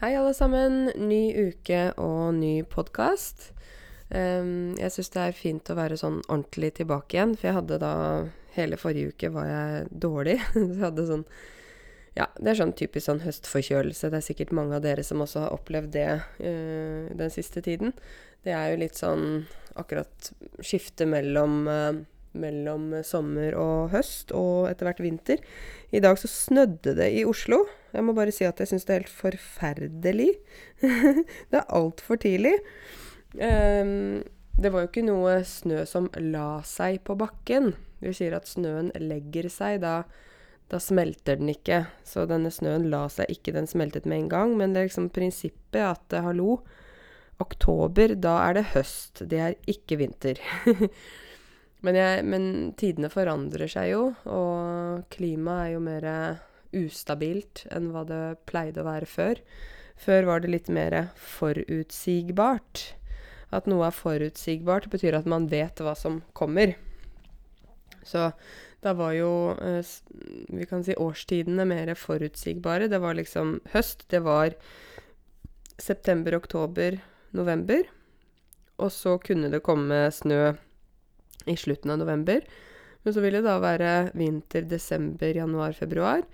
Hei, alle sammen. Ny uke og ny podkast. Um, jeg syns det er fint å være sånn ordentlig tilbake igjen, for jeg hadde da Hele forrige uke var jeg dårlig. Jeg hadde sånn Ja, det er sånn typisk sånn høstforkjølelse. Det er sikkert mange av dere som også har opplevd det uh, den siste tiden. Det er jo litt sånn akkurat skifte mellom uh, mellom sommer og høst, og etter hvert vinter. I dag så snødde det i Oslo. Jeg må bare si at jeg syns det er helt forferdelig. det er altfor tidlig. Um, det var jo ikke noe snø som la seg på bakken. Vi sier at snøen legger seg. Da, da smelter den ikke. Så denne snøen la seg ikke, den smeltet med en gang. Men det er liksom prinsippet at hallo, oktober, da er det høst. Det er ikke vinter. Men, jeg, men, tidene forandrer seg jo, og klimaet er jo mer ustabilt enn hva det pleide å være før. Før var det litt mer forutsigbart. At noe er forutsigbart, betyr at man vet hva som kommer. Så da var jo eh, Vi kan si årstidene mer forutsigbare. Det var liksom høst. Det var september, oktober, november. Og så kunne det komme snø i slutten av november. Men så ville det da være vinter, desember, januar, februar.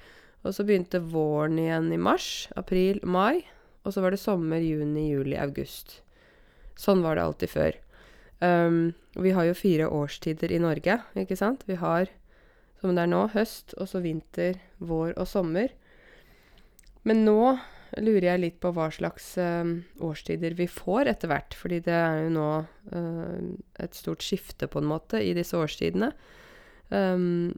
Og så begynte våren igjen i mars, april, mai. Og så var det sommer, juni, juli, august. Sånn var det alltid før. Um, vi har jo fire årstider i Norge, ikke sant? Vi har, som det er nå, høst, og så vinter, vår og sommer. Men nå lurer jeg litt på hva slags uh, årstider vi får etter hvert. Fordi det er jo nå uh, et stort skifte, på en måte, i disse årstidene. Um,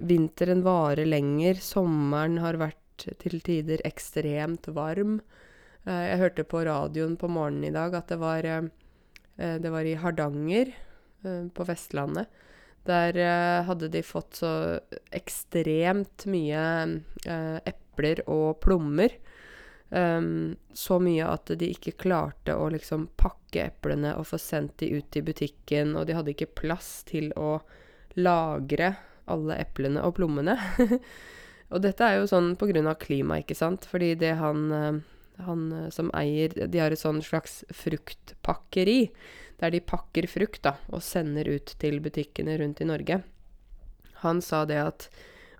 vinteren varer lenger. Sommeren har vært til tider ekstremt varm. Jeg hørte på radioen på morgenen i dag at det var, det var i Hardanger på Vestlandet. Der hadde de fått så ekstremt mye epler og plommer Um, så mye at de ikke klarte å liksom pakke eplene og få sendt de ut i butikken, og de hadde ikke plass til å lagre alle eplene og plommene. og dette er jo sånn på grunn av klima, ikke sant? Fordi det han, han som eier De har et sånn slags fruktpakkeri, der de pakker frukt da, og sender ut til butikkene rundt i Norge. Han sa det at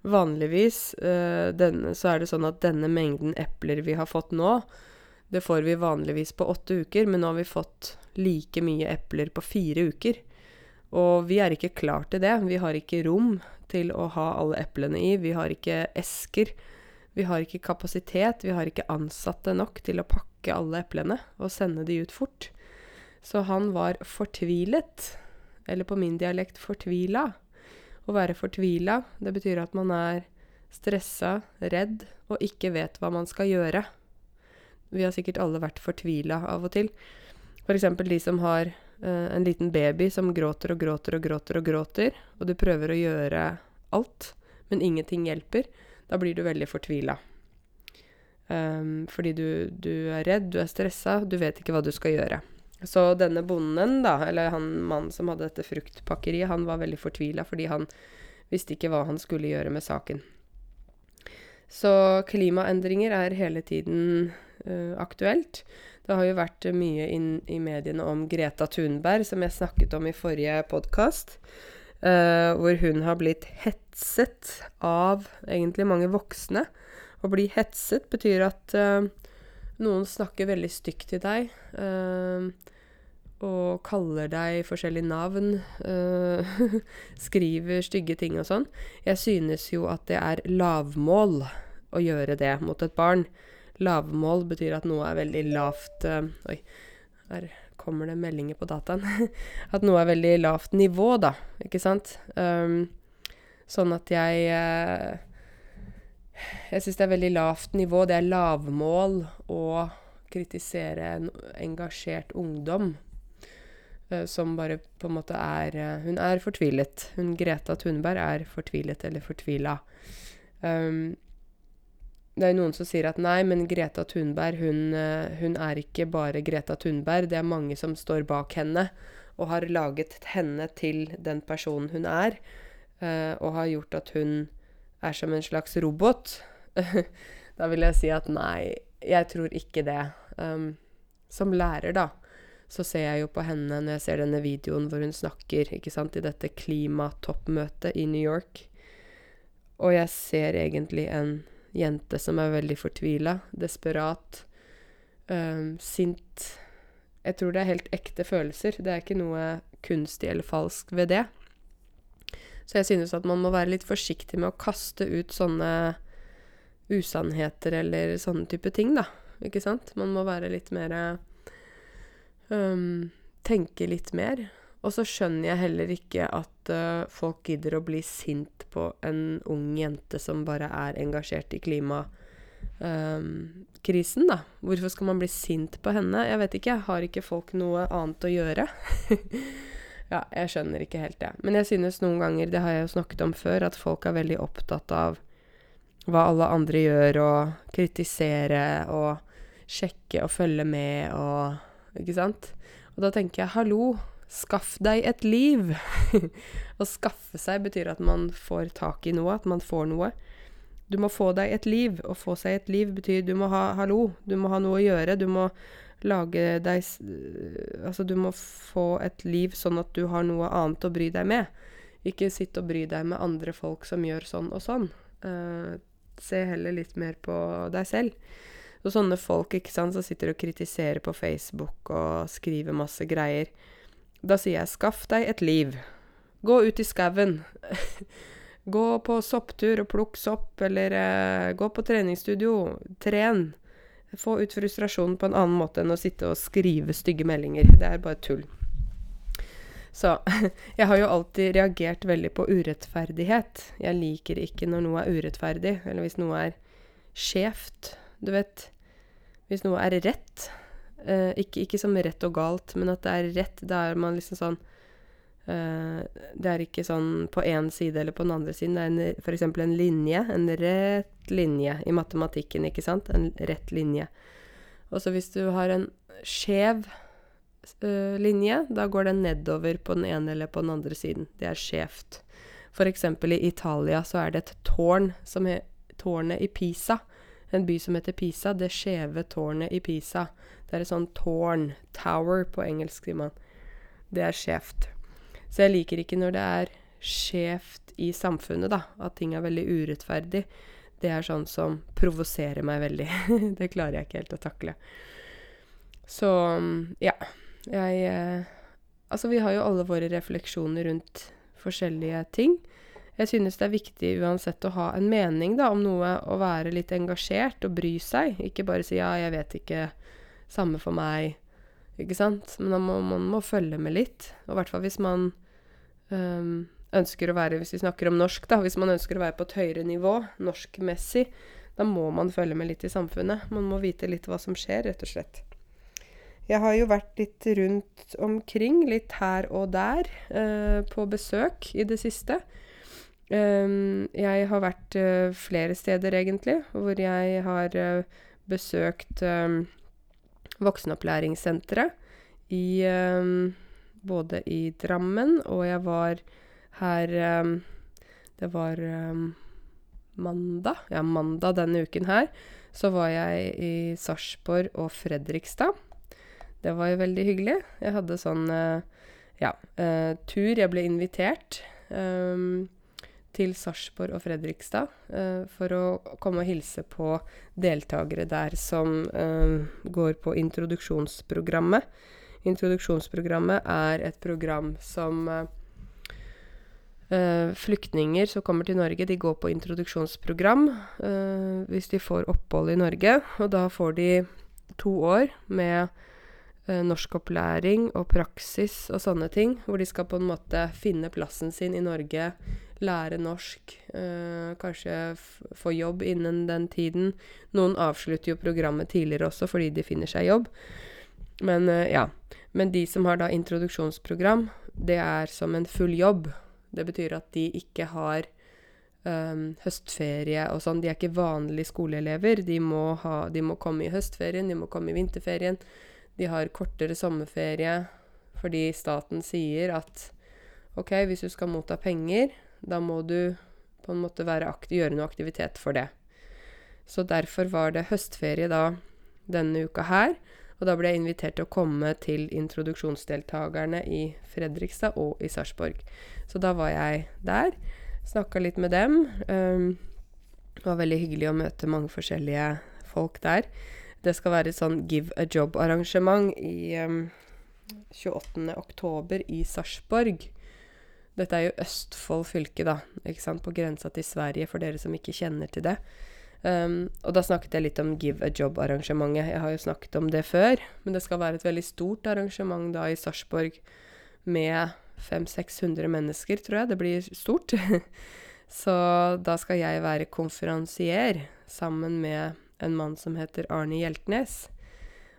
Vanligvis uh, den, så er det sånn at denne mengden epler vi har fått nå, det får vi vanligvis på åtte uker, men nå har vi fått like mye epler på fire uker. Og vi er ikke klar til det. Vi har ikke rom til å ha alle eplene i. Vi har ikke esker. Vi har ikke kapasitet. Vi har ikke ansatte nok til å pakke alle eplene og sende de ut fort. Så han var fortvilet. Eller på min dialekt fortvila. Å være fortvila, det betyr at man er stressa, redd og ikke vet hva man skal gjøre. Vi har sikkert alle vært fortvila av og til. F.eks. de som har uh, en liten baby som gråter og gråter og gråter og gråter, og du prøver å gjøre alt, men ingenting hjelper. Da blir du veldig fortvila. Um, fordi du, du er redd, du er stressa, du vet ikke hva du skal gjøre. Så denne bonden, da, eller han mannen som hadde dette fruktpakkeriet, han var veldig fortvila fordi han visste ikke hva han skulle gjøre med saken. Så klimaendringer er hele tiden uh, aktuelt. Det har jo vært mye inn i mediene om Greta Thunberg, som jeg snakket om i forrige podkast. Uh, eh, hvor hun har blitt hetset av egentlig mange voksne. Å bli hetset betyr at uh, noen snakker veldig stygt til deg. Uh, og kaller deg forskjellige navn. Uh, skriver stygge ting og sånn. Jeg synes jo at det er lavmål å gjøre det mot et barn. Lavmål betyr at noe er veldig lavt uh, Oi, her kommer det meldinger på dataen. at noe er veldig lavt nivå, da. Ikke sant? Um, sånn at jeg jeg syns det er veldig lavt nivå. Det er lavmål å kritisere en engasjert ungdom uh, som bare på en måte er uh, Hun er fortvilet. Hun Greta Thunberg er fortvilet eller fortvila. Um, det er noen som sier at nei, men Greta Thunberg, hun, uh, hun er ikke bare Greta Thunberg. Det er mange som står bak henne og har laget henne til den personen hun er, og har gjort at hun er som en slags robot, da vil jeg si at nei, jeg tror ikke det. Um, som lærer, da, så ser jeg jo på henne når jeg ser denne videoen hvor hun snakker ikke sant, i dette klimatoppmøtet i New York. Og jeg ser egentlig en jente som er veldig fortvila, desperat, um, sint. Jeg tror det er helt ekte følelser. Det er ikke noe kunstig eller falsk ved det. Så jeg synes at man må være litt forsiktig med å kaste ut sånne usannheter eller sånne type ting, da. Ikke sant? Man må være litt mer um, Tenke litt mer. Og så skjønner jeg heller ikke at uh, folk gidder å bli sint på en ung jente som bare er engasjert i klimakrisen, um, da. Hvorfor skal man bli sint på henne? Jeg vet ikke. Har ikke folk noe annet å gjøre? ja, jeg skjønner ikke helt det. Men jeg synes noen ganger, det har jeg jo snakket om før, at folk er veldig opptatt av hva alle andre gjør, og kritisere og sjekke og følge med og Ikke sant? Og da tenker jeg hallo, skaff deg et liv! Å skaffe seg betyr at man får tak i noe, at man får noe. Du må få deg et liv. Å få seg et liv betyr du må ha hallo, du må ha noe å gjøre. Du må lage deg Altså, du må få et liv sånn at du har noe annet å bry deg med. Ikke sitte og bry deg med andre folk som gjør sånn og sånn. Uh, Se heller litt mer på deg selv. Så sånne folk ikke sant, som sitter og kritiserer på Facebook og skriver masse greier, da sier jeg skaff deg et liv. Gå ut i skauen. gå på sopptur og plukk sopp, eller uh, gå på treningsstudio. Tren. Få ut frustrasjonen på en annen måte enn å sitte og skrive stygge meldinger. Det er bare tull. Så jeg har jo alltid reagert veldig på urettferdighet. Jeg liker ikke når noe er urettferdig, eller hvis noe er skjevt. Du vet Hvis noe er rett. Eh, ikke, ikke, som rett og galt, men at det er rett. Da er man liksom sånn eh, Det er ikke sånn på én side eller på den andre siden. Det er f.eks. en linje. En rett linje i matematikken, ikke sant? En rett linje. Og så hvis du har en skjev linje, da går den nedover på den ene eller på den andre siden. Det er skjevt. F.eks. i Italia så er det et tårn som er tårnet i Pisa. En by som heter Pisa. Det skjeve tårnet i Pisa. Det er et sånt tårn. Tower på engelsk, sier man. Det er skjevt. Så jeg liker ikke når det er skjevt i samfunnet, da. At ting er veldig urettferdig. Det er sånn som provoserer meg veldig. det klarer jeg ikke helt å takle. Så ja. Jeg eh, Altså, vi har jo alle våre refleksjoner rundt forskjellige ting. Jeg synes det er viktig uansett å ha en mening da, om noe, å være litt engasjert og bry seg. Ikke bare si 'ja, jeg vet ikke', samme for meg. Ikke sant? Men man må, man må følge med litt. Og i hvert fall hvis man um, ønsker å være Hvis vi snakker om norsk, da. Hvis man ønsker å være på et høyere nivå, norskmessig, da må man følge med litt i samfunnet. Man må vite litt hva som skjer, rett og slett. Jeg har jo vært litt rundt omkring, litt her og der, eh, på besøk i det siste. Um, jeg har vært uh, flere steder, egentlig, hvor jeg har uh, besøkt um, voksenopplæringssenteret i um, Både i Drammen, og jeg var her Det var mandag. Ja, mandag denne uken her. Så var jeg i Sarpsborg og Fredrikstad. Det var jo veldig hyggelig. Jeg hadde sånn uh, ja, uh, tur. Jeg ble invitert um, til Sarpsborg og Fredrikstad uh, for å komme og hilse på deltakere der som går på introduksjonsprogrammet. Introduksjonsprogrammet er et program som flyktninger som kommer til Norge, de går på introduksjonsprogram hvis de får opphold i Norge. Og da får de to år med eh, norskopplæring og praksis og sånne ting. Hvor de skal på en måte finne plassen sin i Norge, lære norsk, eh, kanskje få jobb innen den tiden. Noen avslutter jo programmet tidligere også fordi de finner seg jobb. Men eh, ja. Men de som har da introduksjonsprogram, det er som en full jobb. Det betyr at de ikke har um, høstferie og sånn. De er ikke vanlige skoleelever. De må, ha, de må komme i høstferien, de må komme i vinterferien. De har kortere sommerferie fordi staten sier at OK, hvis du skal motta penger, da må du på en måte gjøre noe aktivitet for det. Så derfor var det høstferie da denne uka her. Og da ble jeg invitert til å komme til introduksjonsdeltakerne i Fredrikstad og i Sarpsborg. Så da var jeg der. Snakka litt med dem. Um, det var veldig hyggelig å møte mange forskjellige folk der. Det skal være et sånn Give a Job-arrangement i um, 28. oktober i Sarpsborg. Dette er jo Østfold fylke, da, ikke sant, på grensa til Sverige, for dere som ikke kjenner til det. Um, og da snakket jeg litt om Give a Job-arrangementet. Jeg har jo snakket om det før, men det skal være et veldig stort arrangement da i Sarpsborg med 500-600 mennesker, tror jeg. Det blir stort. Så da skal jeg være konferansier sammen med en mann som heter Arne Hjeltnes.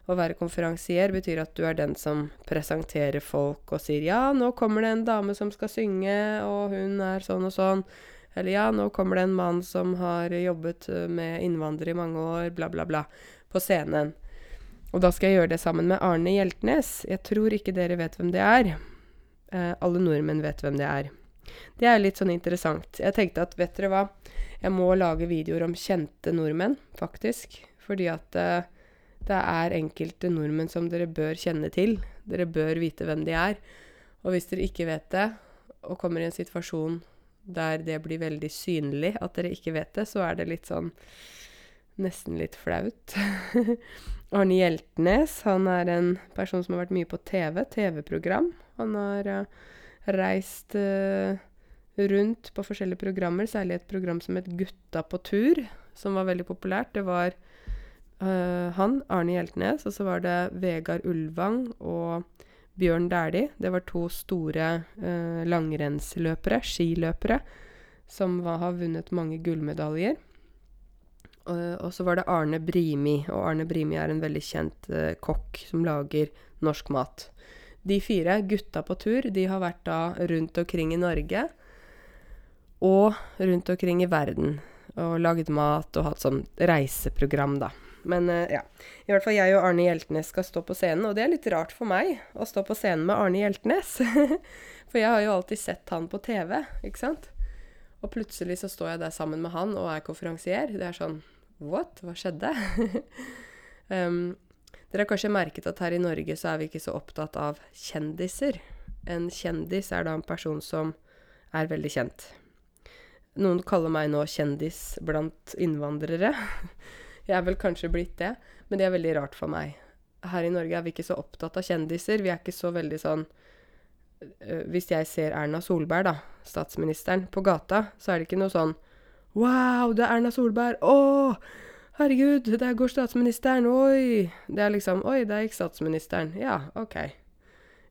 Å være konferansier betyr at du er den som presenterer folk og sier 'ja, nå kommer det en dame som skal synge, og hun er sånn og sånn'. Eller 'ja, nå kommer det en mann som har jobbet eh, med innvandrere i mange år', bla, bla, bla, på scenen. Og da skal jeg gjøre det sammen med Arne Hjeltnes. Jeg tror ikke dere vet hvem det er. Eh, alle nordmenn vet hvem det er. Det er litt sånn interessant. Jeg tenkte at vet dere hva, jeg må lage videoer om kjente nordmenn, faktisk. Fordi at eh, det er enkelte nordmenn som dere bør kjenne til. Dere bør vite hvem de er. Og hvis dere ikke vet det, og kommer i en situasjon der det blir veldig synlig at dere ikke vet det, så er det litt sånn Nesten litt flaut. Arne Hjeltnes, han er en person som har vært mye på TV, TV-program. Han har uh, reist uh, rundt på forskjellige programmer, særlig et program som het Gutta på tur, som var veldig populært. Det var Uh, han, Arne Hjeltnes, og så var det Vegard Ulvang og Bjørn Dæhlie. Det var to store langrennsløpere, skiløpere, som var, har vunnet mange gullmedaljer. Uh, og så var det Arne Brimi, og Arne Brimi er en veldig kjent kokk som lager norsk mat. De fire gutta på tur, de har vært da rundt omkring i Norge og rundt omkring i verden og lagd mat og hatt sånn reiseprogram, da. Men uh, ja. I hvert fall jeg og Arne Hjeltnes skal stå på scenen, og det er litt rart for meg å stå på scenen med Arne Hjeltnes. for jeg har jo alltid sett han på TV, ikke sant? Og plutselig så står jeg der sammen med han og er konferansier. Det er sånn What? Hva skjedde? um, dere har kanskje merket at her i Norge så er vi ikke så opptatt av kjendiser. En kjendis er da en person som er veldig kjent. Noen kaller meg nå kjendis blant innvandrere. Jeg er vel kanskje blitt det, men det er veldig rart for meg. Her i Norge er vi ikke så opptatt av kjendiser. Vi er ikke så veldig sånn øh, Hvis jeg ser Erna Solberg, da, statsministeren, på gata, så er det ikke noe sånn Wow, det er Erna Solberg! Å! Herregud, der går statsministeren! Oi! Det er liksom Oi, der gikk statsministeren. Ja, OK.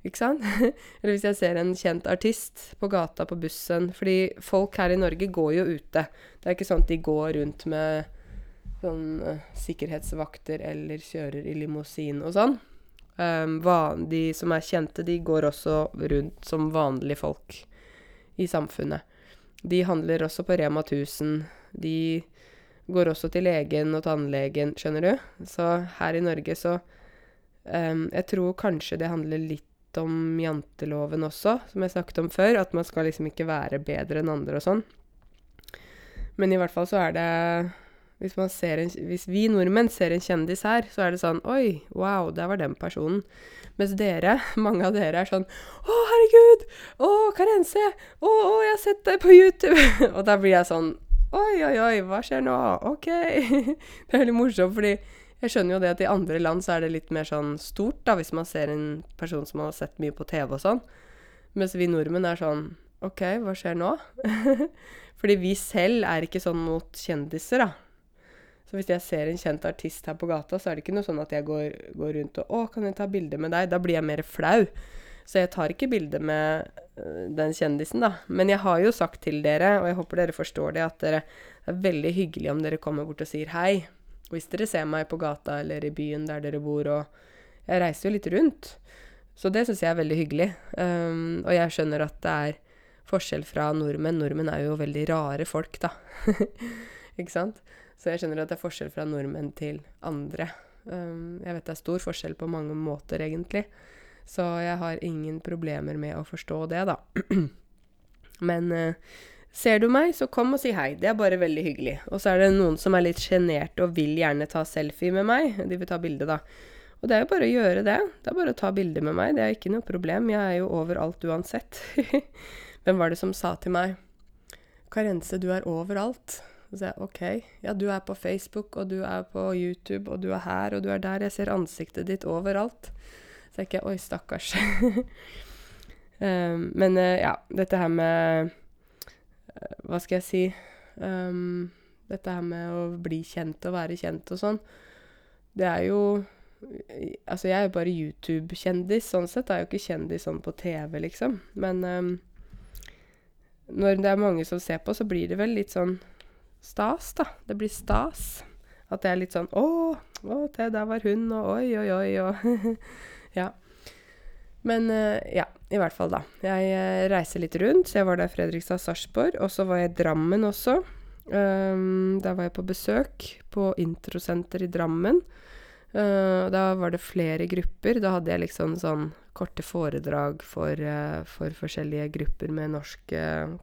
Ikke sant? Eller hvis jeg ser en kjent artist på gata, på bussen Fordi folk her i Norge går jo ute. Det er ikke sånn at de går rundt med sånn uh, sikkerhetsvakter eller kjører i limousin og sånn. Um, de som er kjente, de går også rundt som vanlige folk i samfunnet. De handler også på Rema 1000. De går også til legen og tannlegen, skjønner du. Så her i Norge så um, Jeg tror kanskje det handler litt om janteloven også, som jeg snakket om før. At man skal liksom ikke være bedre enn andre og sånn. Men i hvert fall så er det hvis, en, hvis, vi nordmenn ser en kjendis her, så er det sånn Oi, wow, der var den personen. Mens dere, mange av dere, er sånn Å, herregud! Å, Karense! Å, å, jeg har sett deg på YouTube! og da blir jeg sånn Oi, oi, oi, hva skjer nå? OK. det er veldig morsomt, fordi jeg skjønner jo det at i andre land så er det litt mer sånn stort, da, hvis man ser en person som man har sett mye på TV og sånn. Mens vi nordmenn er sånn OK, hva skjer nå? fordi vi selv er ikke sånn mot kjendiser, da. Så hvis jeg ser en kjent artist her på gata, så er det ikke noe sånn at jeg går, går rundt og 'Å, kan jeg ta bilde med deg?' Da blir jeg mer flau. Så jeg tar ikke bilde med uh, den kjendisen, da. Men jeg har jo sagt til dere, og jeg håper dere forstår det, at dere, det er veldig hyggelig om dere kommer bort og sier hei. Hvis dere ser meg på gata eller i byen der dere bor, og Jeg reiser jo litt rundt. Så det syns jeg er veldig hyggelig. Um, og jeg skjønner at det er forskjell fra nordmenn. Nordmenn er jo veldig rare folk, da. ikke sant? Så jeg skjønner at det er forskjell fra nordmenn til andre. Um, jeg vet det er stor forskjell på mange måter, egentlig. Så jeg har ingen problemer med å forstå det, da. Men uh, Ser du meg, så kom og si hei. Det er bare veldig hyggelig. Og så er det noen som er litt sjenerte og vil gjerne ta selfie med meg. De vil ta bilde, da. Og det er jo bare å gjøre det. Det er bare å ta bilde med meg. Det er ikke noe problem. Jeg er jo overalt uansett. Hvem var det som sa til meg Karense, du er overalt. Sa jeg OK. Ja, du er på Facebook, og du er på YouTube, og du er her, og du er der. Jeg ser ansiktet ditt overalt. Så jeg ikke Oi, stakkars. um, men uh, ja, dette her med hva skal jeg si um, Dette her med å bli kjent og være kjent og sånn, det er jo Altså, jeg er jo bare YouTube-kjendis, sånn sett. Jeg er jo ikke kjendis sånn på TV, liksom. Men um, når det er mange som ser på, så blir det vel litt sånn stas, da. Det blir stas. At det er litt sånn Å, å det der var hun, og oi, oi, oi, og Ja. Men uh, ja, i hvert fall, da. Jeg uh, reiser litt rundt. Så jeg var der Fredrikstad, Sarpsborg. Og så var jeg i Drammen også. Um, der var jeg på besøk på Introsenter i Drammen. Uh, da var det flere grupper. Da hadde jeg liksom sånn korte foredrag for, for forskjellige grupper med norske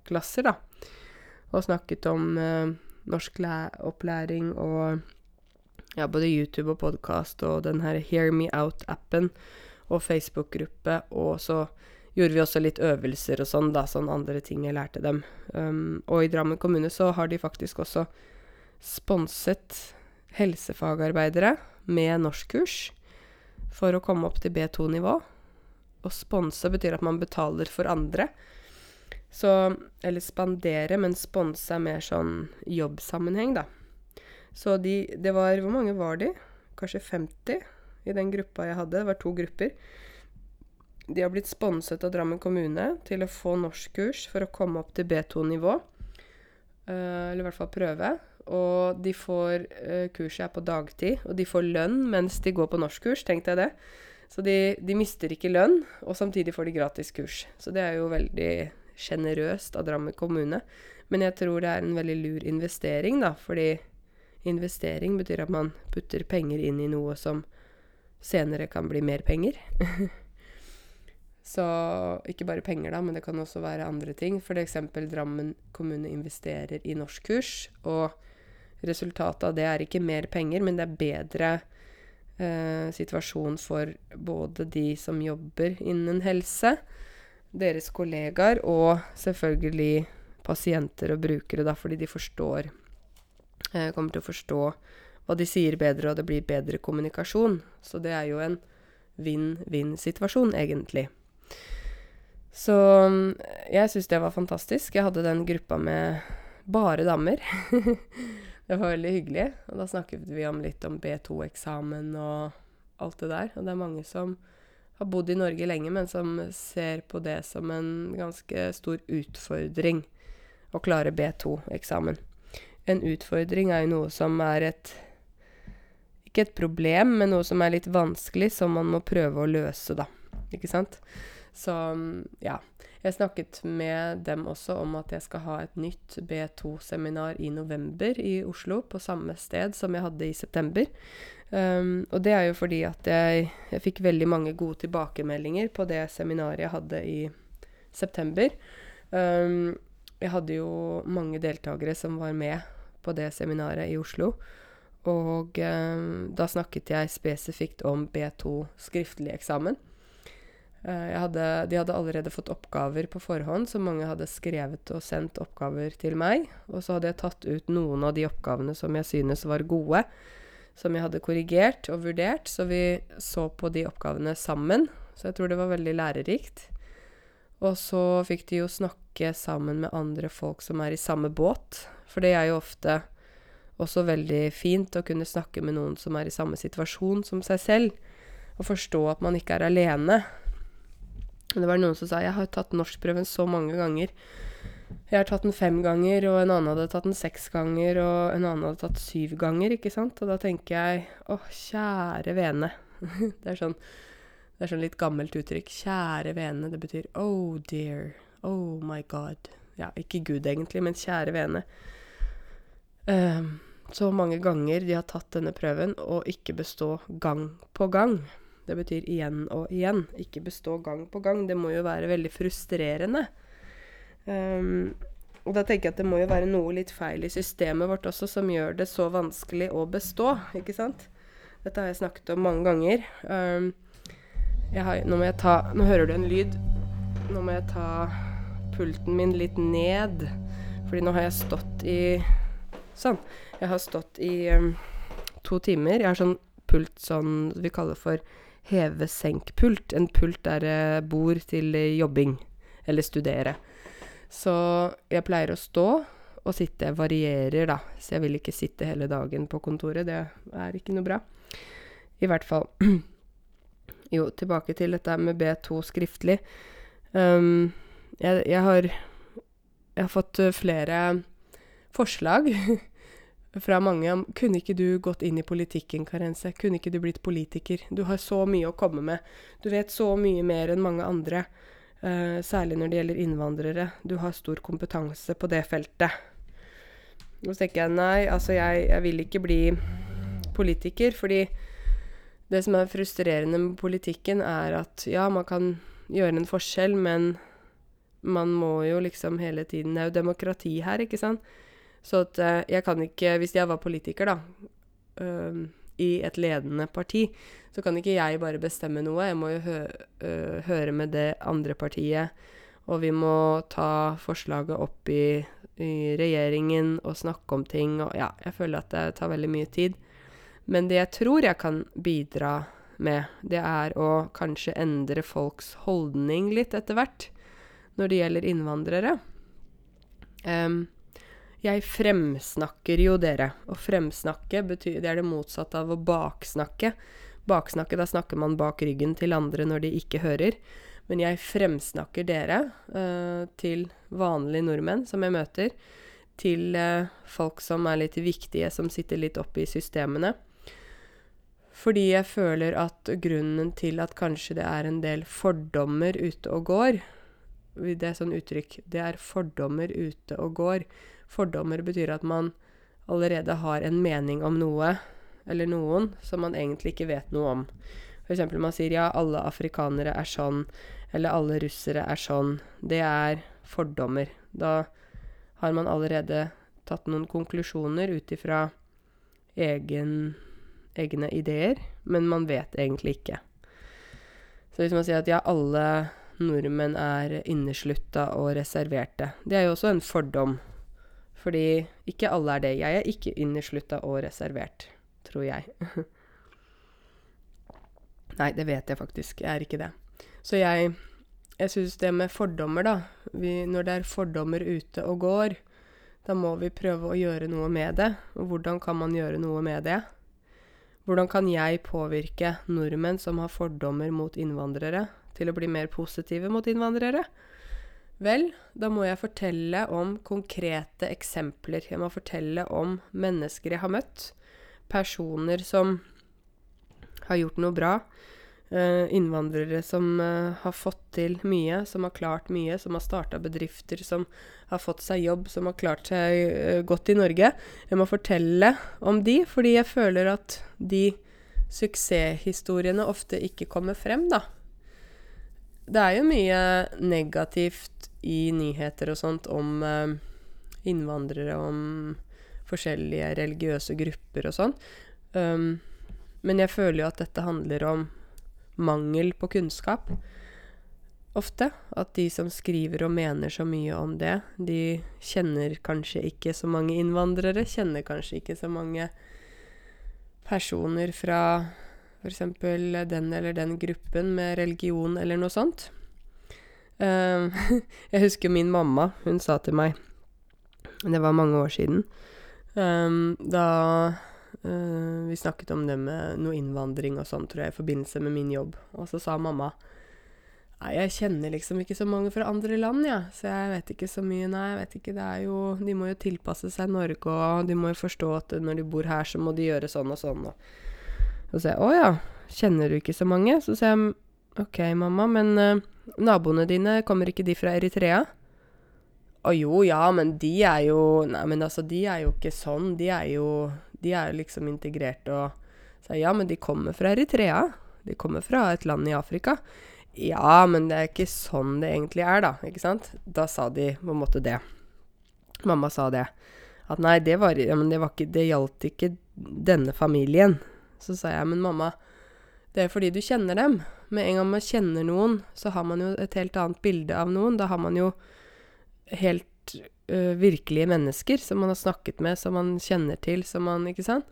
klasser, da. Og snakket om norskopplæring og ja, både YouTube og podkast og den her Hear Me Out-appen og Facebook-gruppe, og så gjorde vi også litt øvelser og sånn, da, sånn andre ting jeg lærte dem. Um, og i Drammen kommune så har de faktisk også sponset helsefagarbeidere med norskkurs for å komme opp til B2-nivå. Å sponse betyr at man betaler for andre. Så Eller spandere, men sponse er mer sånn jobbsammenheng, da. Så de Det var Hvor mange var de? Kanskje 50? i den gruppa jeg hadde. Det var to grupper. De har blitt sponset av Drammen kommune til å få norskkurs for å komme opp til B2-nivå. Uh, eh, eller i hvert fall prøve. Og de får uh, Kurset er på dagtid, og de får lønn mens de går på norskkurs. Tenk deg det. Så de, de, mister ikke lønn, og samtidig får de gratis kurs. Så det er jo veldig sjenerøst av Drammen kommune. Men jeg tror det er en veldig lur investering, da. Fordi investering betyr at man putter penger inn i noe som senere kan bli mer penger. Så ikke bare penger, da, men det kan også være andre ting. F.eks. Drammen kommune investerer i norskkurs, og resultatet av det er ikke mer penger, men det er bedre eh, situasjon for både de som jobber innen helse, deres kollegaer, og selvfølgelig pasienter og brukere, da, fordi de forstår eh, Kommer til å forstå hva de sier bedre, og det blir bedre kommunikasjon. Så det er jo en vinn-vinn-situasjon, egentlig. Så jeg syns det var fantastisk. Jeg hadde den gruppa med bare damer. det var veldig hyggelig. Og da snakket vi om litt om B2-eksamen og alt det der. Og det er mange som har bodd i Norge lenge, men som ser på det som en ganske stor utfordring å klare B2-eksamen. En utfordring er jo noe som er et ikke et problem, men noe som er litt vanskelig, som man må prøve å løse, da. Ikke sant? Så ja. Jeg snakket med dem også om at jeg skal ha et nytt B2-seminar i november i Oslo, på samme sted som jeg hadde i september. Um, og det er jo fordi at jeg, jeg fikk veldig mange gode tilbakemeldinger på det seminaret jeg hadde i september. Um, jeg hadde jo mange deltakere som var med på det seminaret i Oslo. Og eh, da snakket jeg spesifikt om B2 skriftlig eksamen. Eh, hadde, de hadde allerede fått oppgaver på forhånd, så mange hadde skrevet og sendt oppgaver til meg. Og så hadde jeg tatt ut noen av de oppgavene som jeg synes var gode, som jeg hadde korrigert og vurdert. Så vi så på de oppgavene sammen. Så jeg tror det var veldig lærerikt. Og så fikk de jo snakke sammen med andre folk som er i samme båt, for det er jo ofte også veldig fint å kunne snakke med noen som er i samme situasjon som seg selv, og forstå at man ikke er alene. Det var noen som sa 'Jeg har tatt norskprøven så mange ganger'. Jeg har tatt den fem ganger, og en annen hadde tatt den seks ganger, og en annen hadde tatt syv ganger, ikke sant? Og da tenker jeg å, kjære vene. det, er sånn, det er sånn litt gammelt uttrykk. Kjære vene. Det betyr oh dear. Oh my god. Ja, ikke Gud egentlig, men kjære vene. Um, så mange ganger de har tatt denne prøven og ikke bestå gang på gang. Det betyr igjen og igjen. Ikke bestå gang på gang. Det må jo være veldig frustrerende. Um, og da tenker jeg at det må jo være noe litt feil i systemet vårt også som gjør det så vanskelig å bestå, ikke sant? Dette har jeg snakket om mange ganger. Um, har, nå må jeg ta Nå hører du en lyd. Nå må jeg ta pulten min litt ned. Fordi nå har jeg stått i Sånn. Jeg har stått i um, to timer. Jeg har sånn pult sånn vi kaller for heve-senk-pult. En pult der jeg bor til jobbing. Eller studere. Så jeg pleier å stå og sitte. Varierer, da. Så jeg vil ikke sitte hele dagen på kontoret. Det er ikke noe bra. I hvert fall. Jo, tilbake til dette med B2 skriftlig. Um, jeg, jeg, har Jeg har fått flere forslag fra mange om Kunne ikke du gått inn i politikken, Karense? Kunne ikke du blitt politiker? Du har så mye å komme med. Du vet så mye mer enn mange andre. Uh, særlig når det gjelder innvandrere. Du har stor kompetanse på det feltet. Og så tenker jeg nei, altså jeg, jeg vil ikke bli politiker, fordi det som er frustrerende med politikken, er at ja, man kan gjøre en forskjell, men man må jo liksom hele tiden Det er jo demokrati her, ikke sant? Så at uh, jeg kan ikke Hvis jeg var politiker, da, uh, i et ledende parti, så kan ikke jeg bare bestemme noe. Jeg må jo hø høre med det andre partiet. Og vi må ta forslaget opp i, i, regjeringen og snakke om ting. Og ja, jeg føler at det tar veldig mye tid. Men det jeg tror jeg kan bidra med, det er å kanskje endre folks holdning litt etter hvert når det gjelder innvandrere. Um, jeg fremsnakker jo dere. Å fremsnakke betyr Det er det motsatte av å baksnakke. Baksnakke, da snakker man bak ryggen til andre når de ikke hører. Men jeg fremsnakker dere uh, til vanlige nordmenn som jeg møter. Til uh, folk som er litt viktige, som sitter litt oppe i systemene. Fordi jeg føler at grunnen til at kanskje det er en del fordommer ute og går Det er sånn uttrykk. Det er fordommer ute og går Fordommer betyr at man allerede har en mening om noe eller noen som man egentlig ikke vet noe om. F.eks. man sier ja, alle afrikanere er sånn, eller alle russere er sånn. Det er fordommer. Da har man allerede tatt noen konklusjoner ut ifra egne ideer, men man vet egentlig ikke. Så hvis man sier at ja, alle nordmenn er inneslutta og reserverte, det er jo også en fordom. Fordi ikke alle er det. Jeg er ikke inneslutta og reservert, tror jeg. Nei, det vet jeg faktisk. Jeg er ikke det. Så jeg jeg syns det med fordommer, da vi, Når det er fordommer ute og går, da må vi prøve å gjøre noe med det. Og hvordan kan man gjøre noe med det? Hvordan kan jeg påvirke nordmenn som har fordommer mot innvandrere, til å bli mer positive mot innvandrere? Vel, da må jeg fortelle om konkrete eksempler. Jeg må fortelle om mennesker jeg har møtt. Personer som har gjort noe bra. Uh, innvandrere som uh, har fått til mye, som har klart mye, som har starta bedrifter, som har fått seg jobb, som har klart seg uh, godt i Norge. Jeg må fortelle om de, fordi jeg føler at de suksesshistoriene ofte ikke kommer frem, da. Det er jo mye negativt i nyheter og sånt om eh, innvandrere, om forskjellige religiøse grupper og sånn. Um, men jeg føler jo at dette handler om mangel på kunnskap. Ofte. At de som skriver og mener så mye om det, de kjenner kanskje ikke så mange innvandrere. Kjenner kanskje ikke så mange personer fra f.eks. den eller den gruppen med religion eller noe sånt. Uh, jeg husker min mamma, hun sa til meg Det var mange år siden. Um, da uh, vi snakket om det med noe innvandring og sånn, tror jeg, i forbindelse med min jobb. Og så sa mamma Nei, jeg kjenner liksom ikke så mange fra andre land, jeg. Ja. Så jeg vet ikke så mye, nei. Jeg vet ikke, det er jo De må jo tilpasse seg Norge, og de må jo forstå at når de bor her, så må de gjøre sånn og sånn. Og så sier jeg å ja, kjenner du ikke så mange? Så sier jeg OK, mamma, men uh, Naboene dine, kommer ikke de fra Eritrea? Å jo, ja, men de er jo Nei, men altså, de er jo ikke sånn. De er jo De er jo liksom integrert og Så ja, men de kommer fra Eritrea. De kommer fra et land i Afrika. Ja, men det er ikke sånn det egentlig er, da. Ikke sant? Da sa de på en måte det. Mamma sa det. At nei, det var Ja, det var ikke Det gjaldt ikke denne familien. Så sa jeg, men mamma, det er fordi du kjenner dem. Med en gang man kjenner noen, så har man jo et helt annet bilde av noen. Da har man jo helt ø, virkelige mennesker som man har snakket med, som man kjenner til, som man Ikke sant?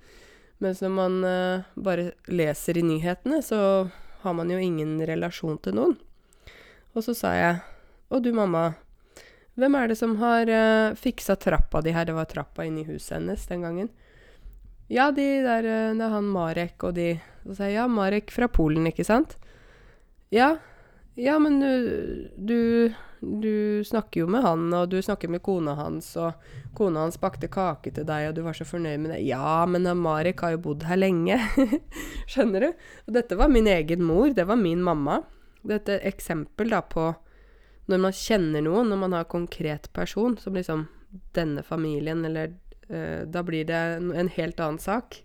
Mens når man ø, bare leser i nyhetene, så har man jo ingen relasjon til noen. Og så sa jeg Å, du mamma, hvem er det som har uh, fiksa trappa di her? Det var trappa inni huset hennes den gangen. Ja, de der Det er han Marek og de Så sa jeg ja, Marek fra Polen, ikke sant? Ja. Ja, men du, du Du snakker jo med han, og du snakker med kona hans, og kona hans bakte kake til deg, og du var så fornøyd med det. Ja, men Marek har jo bodd her lenge. Skjønner du? Og dette var min egen mor. Det var min mamma. Dette er et eksempel da på når man kjenner noen, når man har konkret person, som liksom denne familien, eller uh, Da blir det en, en, helt annen sak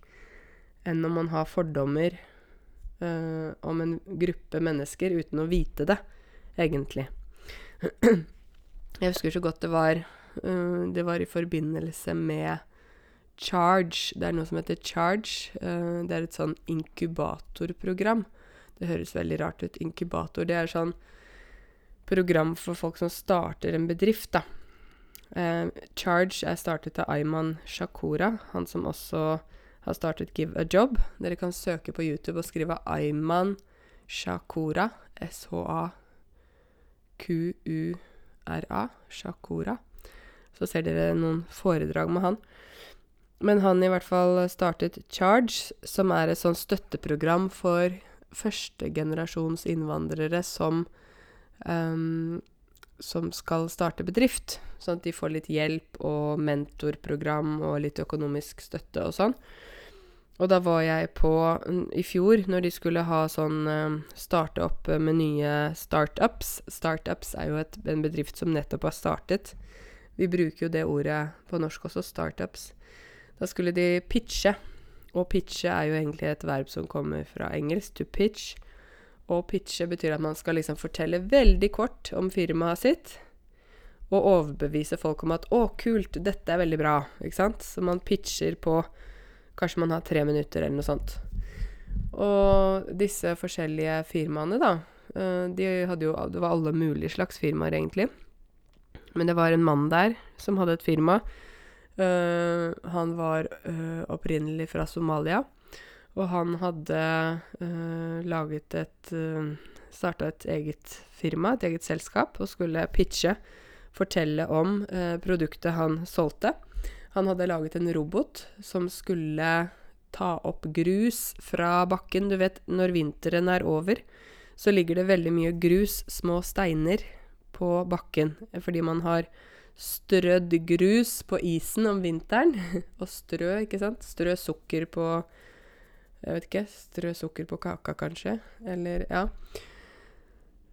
enn når man har fordommer uh, om en gruppe mennesker uten å vite det, egentlig. Jeg husker så godt det var uh, Det var i forbindelse med Charge. Det er noe som heter Charge. det er et sånn inkubatorprogram. Det høres veldig rart ut. Inkubator. Det er sånn program for folk som starter en bedrift, da. Eh, Charge er startet av Ayman Shakura, han som også har startet Give a Job. Dere kan søke på YouTube og skrive Ayman Shakura, S-H-A-Q-U-R-A, Shakura. Så ser dere noen foredrag med han. Men han i hvert fall startet Charge, som er et sånn støtteprogram for førstegenerasjons innvandrere som um, som skal starte bedrift. Sånn at de får litt hjelp og mentorprogram og litt økonomisk støtte og sånn. Og da var jeg på i fjor, når de skulle ha sånn uh, Starte opp med nye startups. Startups er jo et, en bedrift som nettopp har startet. Vi bruker jo det ordet på norsk også, startups. Da skulle de pitche. Og pitche er jo egentlig et verb som kommer fra engelsk, to pitch. Og pitche betyr at man skal liksom fortelle veldig kort om firmaet sitt. Og overbevise folk om at 'Å, kult, dette er veldig bra'. Ikke sant? Så man pitcher på Kanskje man har tre minutter, eller noe sånt. Og disse forskjellige firmaene, da eh, De hadde jo Det var alle mulige slags firmaer, egentlig. Men det var en mann der som hadde et firma. Uh, han var uh, opprinnelig fra Somalia. Og han hadde uh, laget et uh, Starta et eget firma, et eget selskap, og skulle pitche, fortelle om produktet han solgte. Han hadde laget en robot som skulle ta opp grus fra bakken. Du vet, når vinteren er over, så ligger det veldig mye grus, små steiner, på bakken. Fordi man har strødd grus på isen om vinteren. og strø, ikke sant. Strø sukker på jeg vet ikke. Strø sukker på kaka, kanskje. Eller Ja.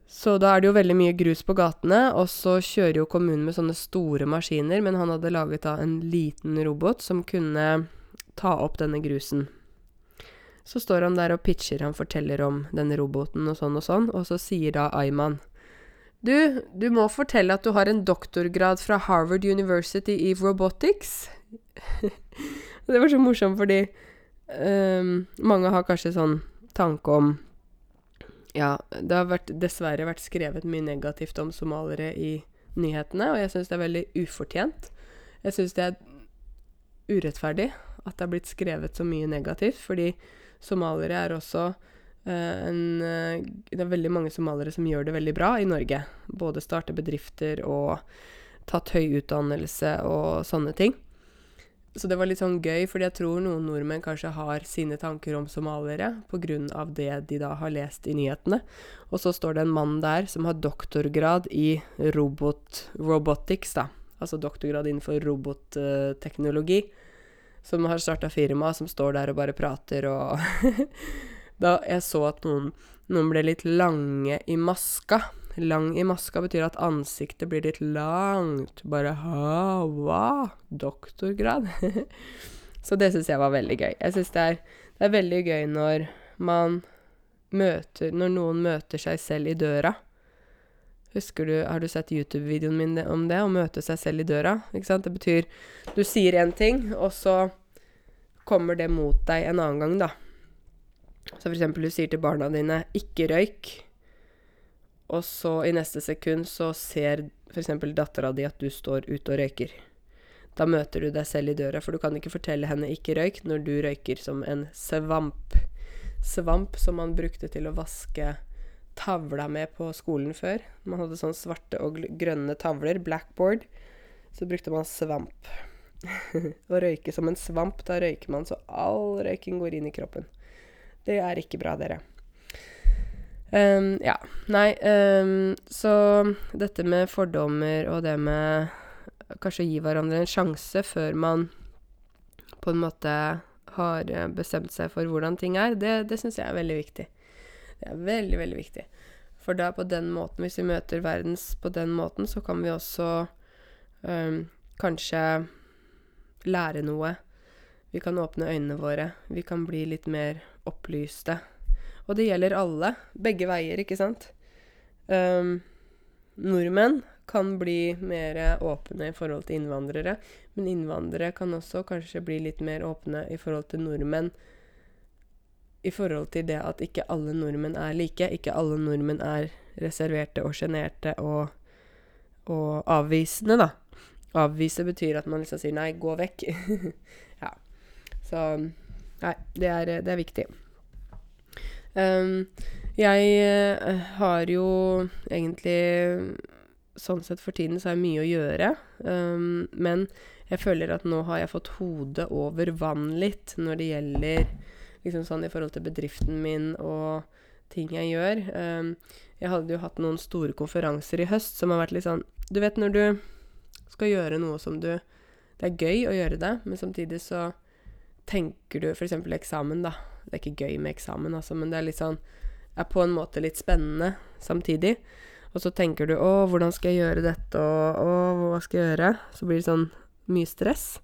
Så da er det jo veldig mye grus på gatene, og så kjører jo kommunen med sånne store maskiner, men han hadde laget da en liten robot som kunne ta opp denne grusen. Så står han der og pitcher, han forteller om denne roboten og sånn og sånn, og så sier da Ayman Du, du må fortelle at du har en doktorgrad fra Harvard University i robotics. det var så morsomt fordi Um, mange har kanskje sånn tanke om Ja, det har vært, dessverre vært skrevet mye negativt om somaliere i nyhetene, og jeg syns det er veldig ufortjent. Jeg syns det er urettferdig at det har blitt skrevet så mye negativt, fordi somaliere er også uh, en uh, Det er veldig mange somaliere som gjør det veldig bra i Norge. Både starte bedrifter og tatt høy utdannelse og sånne ting. Så det var litt sånn gøy, fordi jeg tror noen nordmenn kanskje har sine tanker om somaliere pga. det de da har lest i nyhetene. Og så står det en mann der som har doktorgrad i robot, robotics, da. Altså doktorgrad innenfor robotteknologi. Som har starta firma, som står der og bare prater og Da jeg så at noen, noen ble litt lange i maska Lang i maska betyr at ansiktet blir litt langt. Bare ha? Doktorgrad? Så det syns jeg var veldig gøy. Jeg syns det, det, er veldig gøy når man møter Når noen møter seg selv i døra. Husker du, Har du sett YouTube-videoen min om det, å møte seg selv i døra? Ikke sant? Det betyr du sier én ting, og så kommer det mot deg en annen gang, da. Så for eksempel du sier til barna dine 'ikke røyk', og så i neste sekund så ser f.eks. dattera di at du står ute og røyker. Da møter du deg selv i døra, for du kan ikke fortelle henne 'ikke røyk' når du røyker som en svamp. Svamp som man brukte til å vaske tavla med på skolen før. Man hadde sånne svarte og grønne tavler, blackboard. Så brukte man svamp. Å røyke som en svamp, da røyker man så all røyken går inn i kroppen. Det er ikke bra, dere. Um, ja. Nei, um, så dette med fordommer og det med kanskje å gi hverandre en sjanse før man på en måte har eh, bestemt seg for hvordan ting er, det, det syns jeg er veldig viktig. Det er veldig, veldig viktig. For da på den måten, hvis vi møter verdens på den måten, så kan vi også um, kanskje lære noe. Vi kan åpne øynene våre. Vi kan bli litt mer opplyste. Og det gjelder alle. Begge veier, ikke sant? Um, nordmenn kan bli mer åpne i forhold til innvandrere. Men innvandrere kan også kanskje bli litt mer åpne i forhold til nordmenn. I forhold til det at ikke alle nordmenn er like. Ikke alle nordmenn er reserverte og sjenerte og, og, avvisende, da. Avvise betyr at man liksom sier 'nei, gå vekk'. ja. Så Nei, det er, det er viktig. Um, jeg uh, har jo egentlig Sånn sett for tiden så har jeg mye å gjøre. Um, men jeg føler at nå har jeg fått hodet over vann litt når det gjelder liksom sånn i forhold til bedriften min og ting jeg gjør. Um, jeg hadde jo hatt noen store konferanser i høst som har vært litt sånn Du vet når du skal gjøre noe som du Det er gøy å gjøre det, men samtidig så tenker du f.eks. eksamen, da. Det er ikke gøy med eksamen, altså, men det er litt sånn Er på en måte litt spennende samtidig. Og så tenker du 'Å, hvordan skal jeg gjøre dette?' og 'Å, hva skal jeg gjøre?' Så blir det sånn mye stress.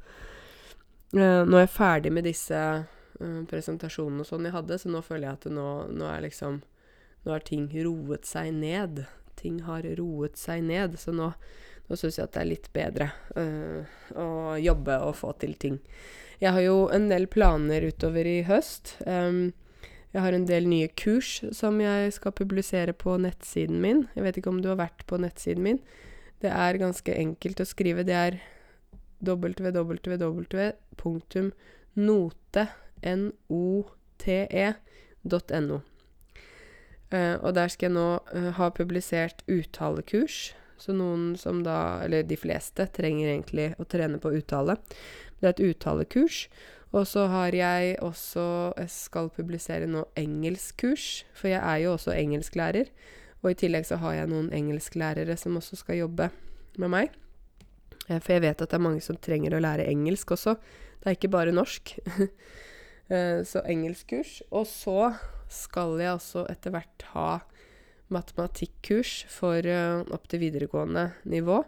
Uh, nå er jeg ferdig med disse uh, presentasjonene og sånn jeg hadde, så nå føler jeg at nå, nå er liksom Nå har ting roet seg ned. Ting har roet seg ned, så nå, nå syns jeg at det er litt bedre uh, å jobbe og få til ting. Jeg har jo en del planer utover i høst. Um, jeg har en del nye kurs som jeg skal publisere på nettsiden min. Jeg vet ikke om du har vært på nettsiden min. Det er ganske enkelt å skrive. Det er www.note.no. Uh, og der skal jeg nå uh, ha publisert uttalekurs. Så noen som da, eller de fleste, trenger egentlig å trene på uttale. Det er et uttalekurs. Og så har jeg også Jeg skal publisere nå engelskkurs, for jeg er jo også engelsklærer. Og i tillegg så har jeg noen engelsklærere som også skal jobbe med meg. Eh, for jeg vet at det er mange som trenger å lære engelsk også. Det er ikke bare norsk. Eh, så engelskkurs. Og så skal jeg også etter hvert ha matematikkurs for uh, opp til videregående nivå.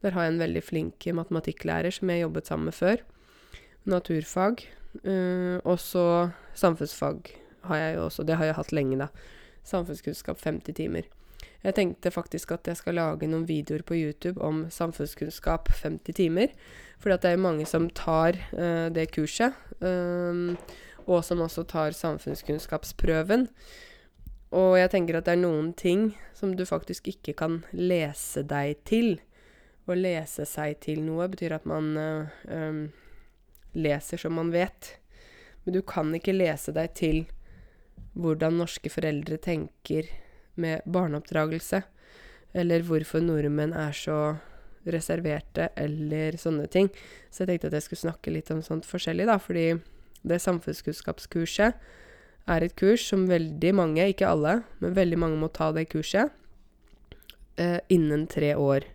Der har jeg en veldig flink matematikklærer som jeg jobbet sammen med før naturfag. Uh, og så samfunnsfag har jeg jo også. Det har jeg hatt lenge, da. Samfunnskunnskap 50 timer. Jeg tenkte faktisk at jeg skal lage noen videoer på YouTube om samfunnskunnskap 50 timer. Fordi at det er mange som tar uh, det kurset. Um, og som også tar samfunnskunnskapsprøven. Og jeg tenker at det er noen ting som du faktisk ikke kan lese deg til. Å lese seg til noe betyr at man uh, um, leser som man vet. Men du kan ikke lese deg til hvordan norske foreldre tenker med barneoppdragelse, eller hvorfor nordmenn er så reserverte, eller sånne ting. Så jeg tenkte at jeg skulle snakke litt om sånt forskjellig, da, fordi det samfunnskunnskapskurset er et kurs som veldig mange, ikke alle, men veldig mange må ta det kurset eh, innen tre år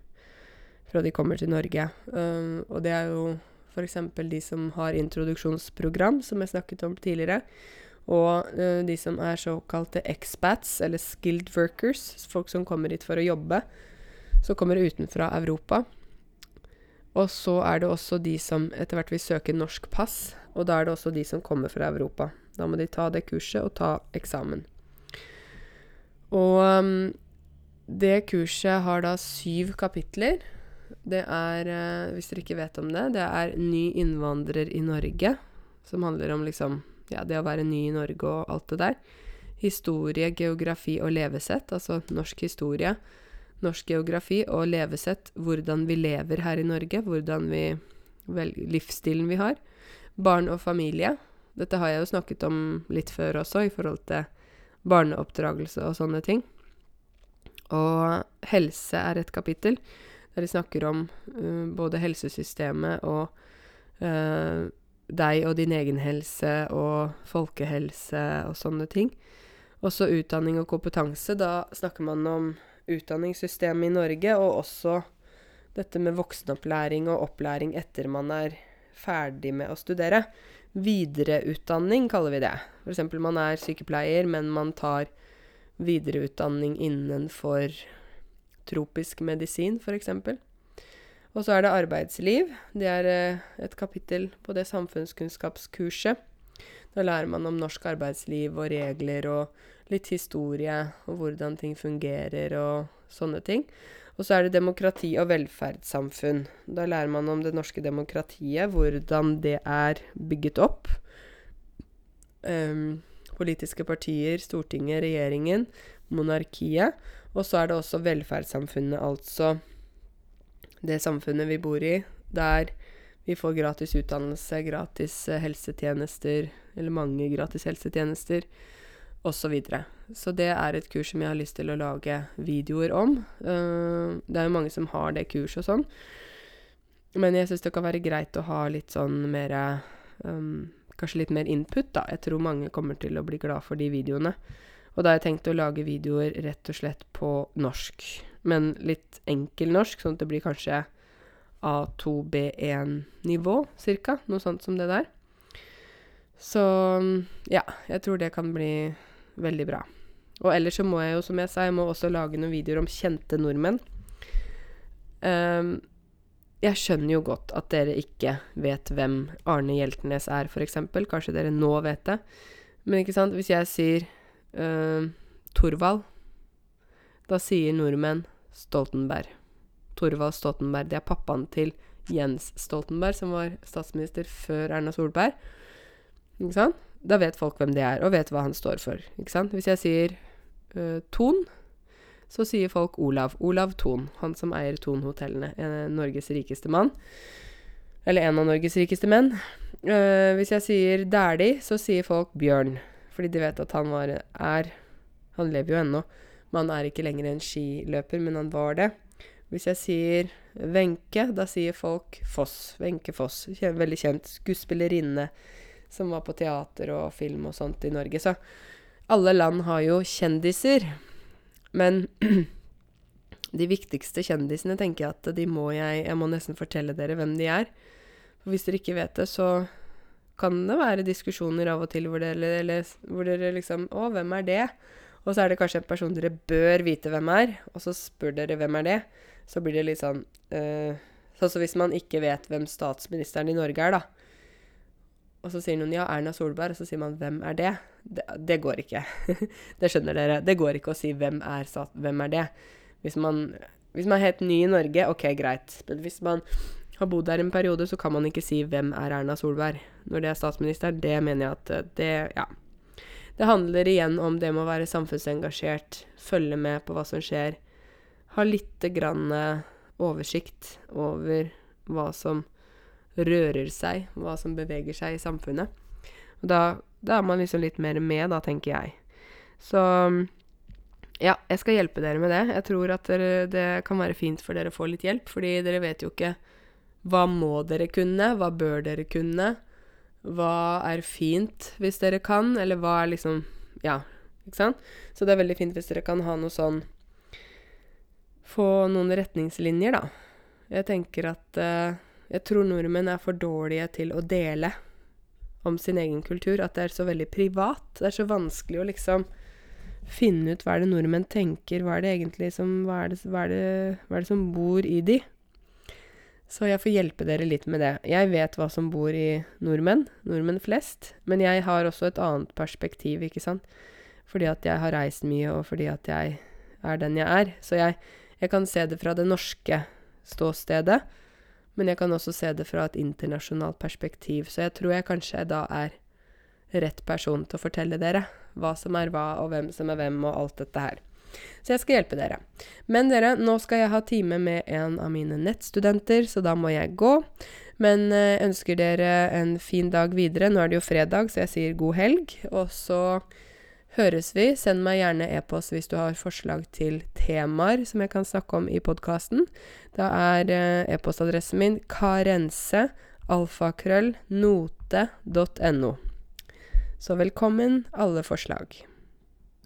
fra de kommer til Norge. Um, og det er jo F.eks. de som har introduksjonsprogram, som jeg snakket om tidligere. Og uh, de som er såkalte expats, eller skilled workers, folk som kommer hit for å jobbe. Som kommer utenfra Europa. Og så er det også de som etter hvert vil søke norsk pass. Og da er det også de som kommer fra Europa. Da må de ta det kurset og ta eksamen. Og um, det kurset har da syv kapitler. Det er, eh, hvis dere ikke vet om det, det er ny innvandrer i Norge. Som handler om liksom ja, det å være ny i Norge og alt det der. Historie, geografi og levesett, altså norsk historie, norsk geografi og levesett. Hvordan vi lever her i Norge, hvordan vi vel, livsstilen vi har. Barn og familie. Dette har jeg jo snakket om litt før også, i forhold til barneoppdragelse og sånne ting. Og helse er et kapittel der de snakker om uh, både helsesystemet og uh, deg og din egen helse og folkehelse og sånne ting. Også utdanning og kompetanse. Da snakker man om utdanningssystemet i Norge, og også dette med voksenopplæring og opplæring etter man er ferdig med å studere. Videreutdanning kaller vi det. F.eks. man er sykepleier, men man tar videreutdanning innenfor tropisk medisin, f.eks. Og så er det arbeidsliv. Det er eh, et kapittel på det samfunnskunnskapskurset. Da lærer man om norsk arbeidsliv og regler og litt historie og hvordan ting fungerer og sånne ting. Og så er det demokrati og velferdssamfunn. Da lærer man om det norske demokratiet, hvordan det er bygget opp. Um, politiske partier, Stortinget, regjeringen, monarkiet. Og så er det også velferdssamfunnet, altså det samfunnet vi bor i, der vi får gratis utdannelse, gratis eh, helsetjenester, eller mange gratis helsetjenester, osv. Så, videre. så det er et kurs som jeg har lyst til å lage videoer om. Uh, det er jo mange som har det kurset og sånn. Men jeg syns det kan være greit å ha litt sånn mer um, Kanskje litt mer input, da. Jeg tror mange kommer til å bli glad for de videoene. Og da har jeg tenkt å lage videoer rett og slett på norsk men litt enkel norsk, sånn at det blir kanskje A2B1-nivå, cirka. Noe sånt som det der. Så ja, jeg tror det kan bli veldig bra. Og ellers så må jeg jo, som jeg sa, jeg må også lage noen videoer om kjente nordmenn. Um, jeg skjønner jo godt at dere ikke vet hvem Arne Hjeltnes er, f.eks. Kanskje dere nå vet det. Men ikke sant, hvis jeg sier uh, Torvald, da sier nordmenn Stoltenberg. Torvald Stoltenberg. Det er pappaen til Jens Stoltenberg, som var statsminister før Erna Solberg. Ikke sant? Da vet folk hvem det er, og vet hva han står for. Ikke sant? Hvis jeg sier uh, Ton, så sier folk Olav. Olav Thon. Han som eier Thon-hotellene. Norges rikeste mann. Eller en av Norges rikeste menn. Uh, hvis jeg sier Dæhlie, så sier folk Bjørn. Fordi de vet at han var er Han lever jo ennå. men han er ikke lenger en skiløper, men han var det. Hvis jeg sier Wenche, da sier folk Foss. Wenche Foss. Veldig kjent skuespillerinne som var på teater og film og sånt i Norge. Så alle land har jo kjendiser. Men de viktigste kjendisene tenker jeg at de må jeg Jeg må nesten fortelle dere hvem de er. For hvis dere ikke vet det, så kan det være diskusjoner av og til hvor dere, eller, hvor dere liksom Å, hvem er det? Og så er det kanskje en person dere bør vite hvem er, og så spør dere hvem er det. Så blir det litt sånn uh, Sånn som hvis man ikke vet hvem statsministeren i Norge er, da. Og så sier noen ja, Erna Solberg, og så sier man hvem er det? Det, det går ikke. det skjønner dere. Det går ikke å si hvem er, hvem er det. Hvis man, hvis man er helt ny i Norge, ok, greit. Men hvis man har bodd der en periode, så kan man ikke si 'hvem er Erna Solberg' når det er statsminister. Det mener jeg at det Ja. Det handler igjen om det med å være samfunnsengasjert, følge med på hva som skjer, ha lite grann eh, oversikt over hva som rører seg, hva som beveger seg i samfunnet. Og da, da er man liksom litt mer med, da, tenker jeg. Så ja, jeg skal hjelpe dere med det. Jeg tror at dere, det kan være fint for dere å få litt hjelp, fordi dere vet jo ikke hva må dere kunne, hva bør dere kunne? Hva er fint hvis dere kan, eller hva er liksom Ja, ikke sant? Så det er veldig fint hvis dere kan ha noe sånn Få noen retningslinjer, da. Jeg tenker at uh, Jeg tror nordmenn er for dårlige til å dele om sin egen kultur. At det er så veldig privat. Det er så vanskelig å liksom finne ut hva er det nordmenn tenker, hva er det egentlig som Hva er det, hva er det, hva er det som bor i de? Så jeg får hjelpe dere litt med det. Jeg vet hva som bor i nordmenn, nordmenn flest, men jeg har også et annet perspektiv, ikke sant. Fordi at jeg har reist mye, og fordi at jeg er den jeg er. Så jeg, jeg kan se det fra det norske ståstedet, men jeg kan også se det fra et internasjonalt perspektiv. Så jeg tror jeg kanskje da er rett person til å fortelle dere hva som er hva, og hvem som er hvem, og alt dette her. Så jeg skal hjelpe dere. Men dere, nå skal jeg ha time med en av mine nettstudenter, så da må jeg gå. Men jeg eh, ønsker dere en fin dag videre. Nå er det jo fredag, så jeg sier god helg. Og så høres vi. Send meg gjerne e-post hvis du har forslag til temaer som jeg kan snakke om i podkasten. Da er eh, e-postadressen min karensealfakrøllnote.no. Så velkommen alle forslag.